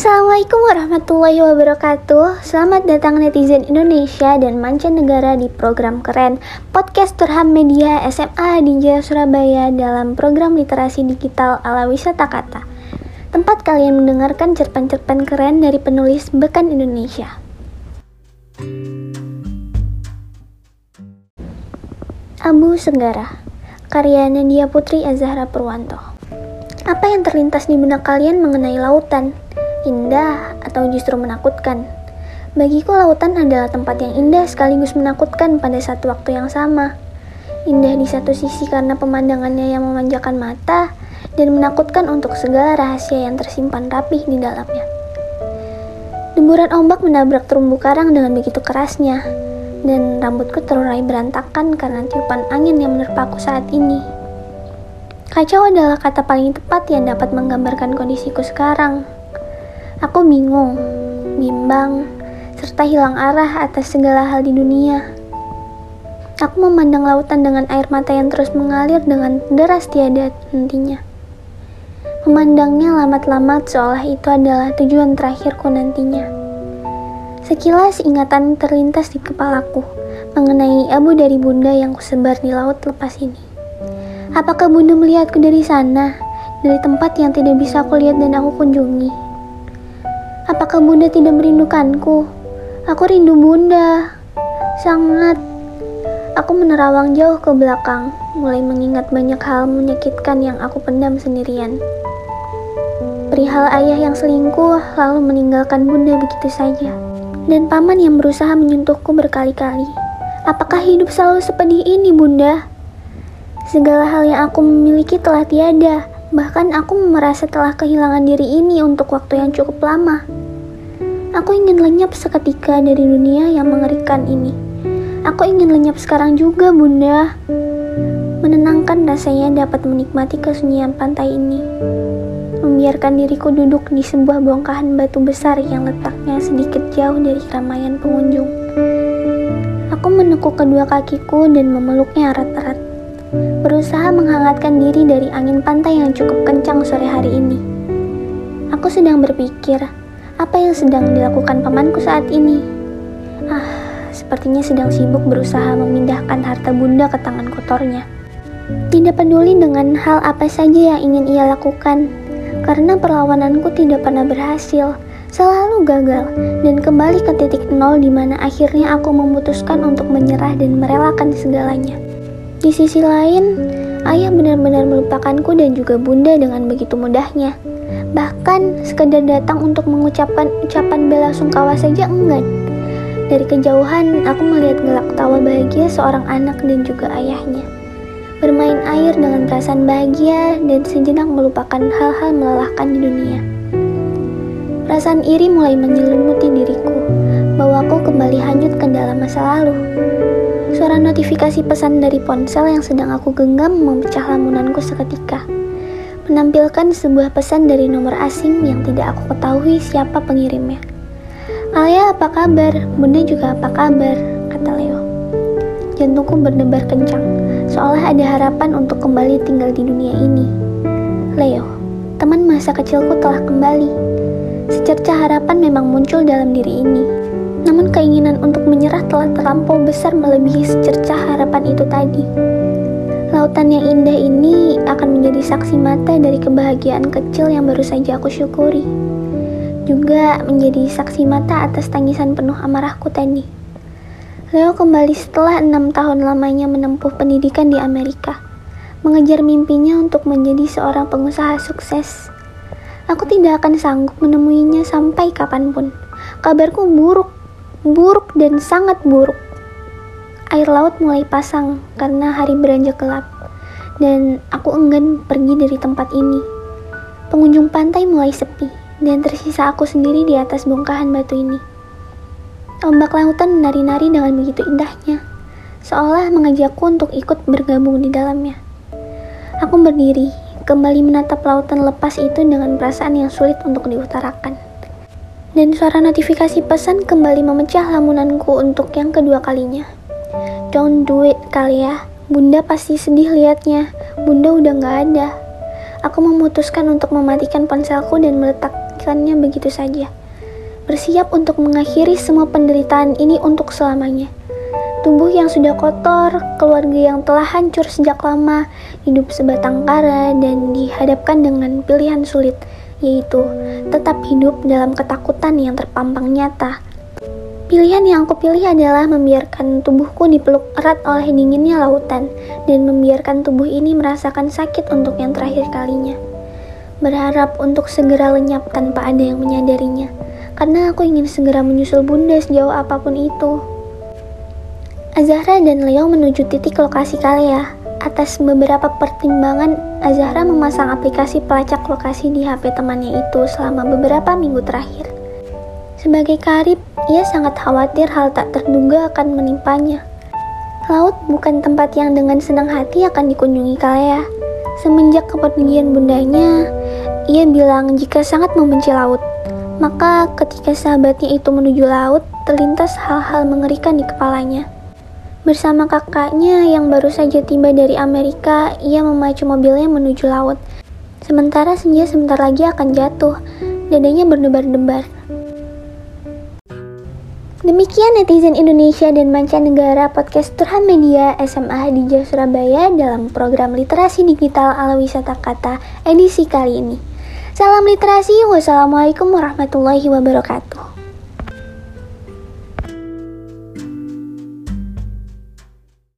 Assalamualaikum warahmatullahi wabarakatuh. Selamat datang netizen Indonesia dan mancanegara di program keren. Podcast Turham Media SMA di Jaya Surabaya dalam program literasi digital ala wisata kata. Tempat kalian mendengarkan cerpen-cerpen keren dari penulis Bekan Indonesia. Abu Senggara Karya Nadia Putri Azahra Purwanto. Apa yang terlintas di benak kalian mengenai lautan? Indah, atau justru menakutkan. Bagiku lautan adalah tempat yang indah sekaligus menakutkan pada satu waktu yang sama. Indah di satu sisi karena pemandangannya yang memanjakan mata, dan menakutkan untuk segala rahasia yang tersimpan rapih di dalamnya. Deburan ombak menabrak terumbu karang dengan begitu kerasnya, dan rambutku terurai berantakan karena tiupan angin yang menerpaku saat ini. Kacau adalah kata paling tepat yang dapat menggambarkan kondisiku sekarang. Aku bingung, bimbang, serta hilang arah atas segala hal di dunia. Aku memandang lautan dengan air mata yang terus mengalir dengan deras tiada hentinya. Memandangnya lamat-lamat seolah itu adalah tujuan terakhirku nantinya. Sekilas ingatan terlintas di kepalaku mengenai abu dari bunda yang kusebar di laut lepas ini. Apakah bunda melihatku dari sana, dari tempat yang tidak bisa aku lihat dan aku kunjungi? Apakah bunda tidak merindukanku? Aku rindu bunda. Sangat. Aku menerawang jauh ke belakang, mulai mengingat banyak hal menyakitkan yang aku pendam sendirian. Perihal ayah yang selingkuh lalu meninggalkan bunda begitu saja. Dan paman yang berusaha menyentuhku berkali-kali. Apakah hidup selalu sepedih ini, bunda? Segala hal yang aku miliki telah tiada, bahkan aku merasa telah kehilangan diri ini untuk waktu yang cukup lama. Aku ingin lenyap seketika dari dunia yang mengerikan ini. Aku ingin lenyap sekarang juga, Bunda. Menenangkan rasanya dapat menikmati kesunyian pantai ini. Membiarkan diriku duduk di sebuah bongkahan batu besar yang letaknya sedikit jauh dari keramaian pengunjung. Aku menekuk kedua kakiku dan memeluknya erat-erat. Berusaha menghangatkan diri dari angin pantai yang cukup kencang sore hari ini. Aku sedang berpikir, apa yang sedang dilakukan pamanku saat ini? Ah, sepertinya sedang sibuk berusaha memindahkan harta bunda ke tangan kotornya. Tidak peduli dengan hal apa saja yang ingin ia lakukan, karena perlawananku tidak pernah berhasil, selalu gagal, dan kembali ke titik nol di mana akhirnya aku memutuskan untuk menyerah dan merelakan segalanya. Di sisi lain, ayah benar-benar melupakanku dan juga bunda dengan begitu mudahnya. Bahkan sekedar datang untuk mengucapkan ucapan bela sungkawa saja enggan. Dari kejauhan, aku melihat gelak tawa bahagia seorang anak dan juga ayahnya. Bermain air dengan perasaan bahagia dan sejenak melupakan hal-hal melelahkan di dunia. Perasaan iri mulai menyelimuti diriku, bahwa aku kembali hanyut ke dalam masa lalu. Suara notifikasi pesan dari ponsel yang sedang aku genggam memecah lamunanku seketika menampilkan sebuah pesan dari nomor asing yang tidak aku ketahui siapa pengirimnya. Alia apa kabar? Bunda juga apa kabar? Kata Leo. Jantungku berdebar kencang, seolah ada harapan untuk kembali tinggal di dunia ini. Leo, teman masa kecilku telah kembali. Secerca harapan memang muncul dalam diri ini. Namun keinginan untuk menyerah telah terlampau besar melebihi secerca harapan itu tadi. Lautan yang indah ini akan menjadi saksi mata dari kebahagiaan kecil yang baru saja aku syukuri. Juga menjadi saksi mata atas tangisan penuh amarahku tadi. Leo kembali setelah enam tahun lamanya menempuh pendidikan di Amerika, mengejar mimpinya untuk menjadi seorang pengusaha sukses. Aku tidak akan sanggup menemuinya sampai kapan pun. Kabarku buruk, buruk dan sangat buruk. Air laut mulai pasang karena hari beranjak gelap, dan aku enggan pergi dari tempat ini. Pengunjung pantai mulai sepi, dan tersisa aku sendiri di atas bongkahan batu ini. Ombak lautan menari-nari dengan begitu indahnya, seolah mengajakku untuk ikut bergabung di dalamnya. Aku berdiri, kembali menatap lautan lepas itu dengan perasaan yang sulit untuk diutarakan. Dan suara notifikasi pesan kembali memecah lamunanku untuk yang kedua kalinya. Don't do it kali ya. Bunda pasti sedih liatnya. Bunda udah gak ada. Aku memutuskan untuk mematikan ponselku dan meletak melewatkannya begitu saja. Bersiap untuk mengakhiri semua penderitaan ini untuk selamanya. Tubuh yang sudah kotor, keluarga yang telah hancur sejak lama, hidup sebatang kara, dan dihadapkan dengan pilihan sulit, yaitu tetap hidup dalam ketakutan yang terpampang nyata Pilihan yang aku pilih adalah membiarkan tubuhku dipeluk erat oleh dinginnya lautan dan membiarkan tubuh ini merasakan sakit untuk yang terakhir kalinya. Berharap untuk segera lenyap tanpa ada yang menyadarinya, karena aku ingin segera menyusul bunda sejauh apa pun itu. Azahra dan Leo menuju titik lokasi Kalea. Atas beberapa pertimbangan, Azahra memasang aplikasi pelacak lokasi di HP temannya itu selama beberapa minggu terakhir. Sebagai karib, ia sangat khawatir hal tak terduga akan menimpanya. Laut bukan tempat yang dengan senang hati akan dikunjungi Kalea. Semenjak kepergian bundanya, ia bilang jika sangat membenci laut. Maka ketika sahabatnya itu menuju laut, terlintas hal-hal mengerikan di kepalanya. Bersama kakaknya yang baru saja tiba dari Amerika, ia memacu mobilnya menuju laut. Sementara senja sebentar lagi akan jatuh, dadanya berdebar-debar. Demikian netizen Indonesia dan mancanegara podcast Turhan Media SMA Hadijah Surabaya dalam program literasi digital ala wisata kata edisi kali ini. Salam literasi, wassalamualaikum warahmatullahi wabarakatuh.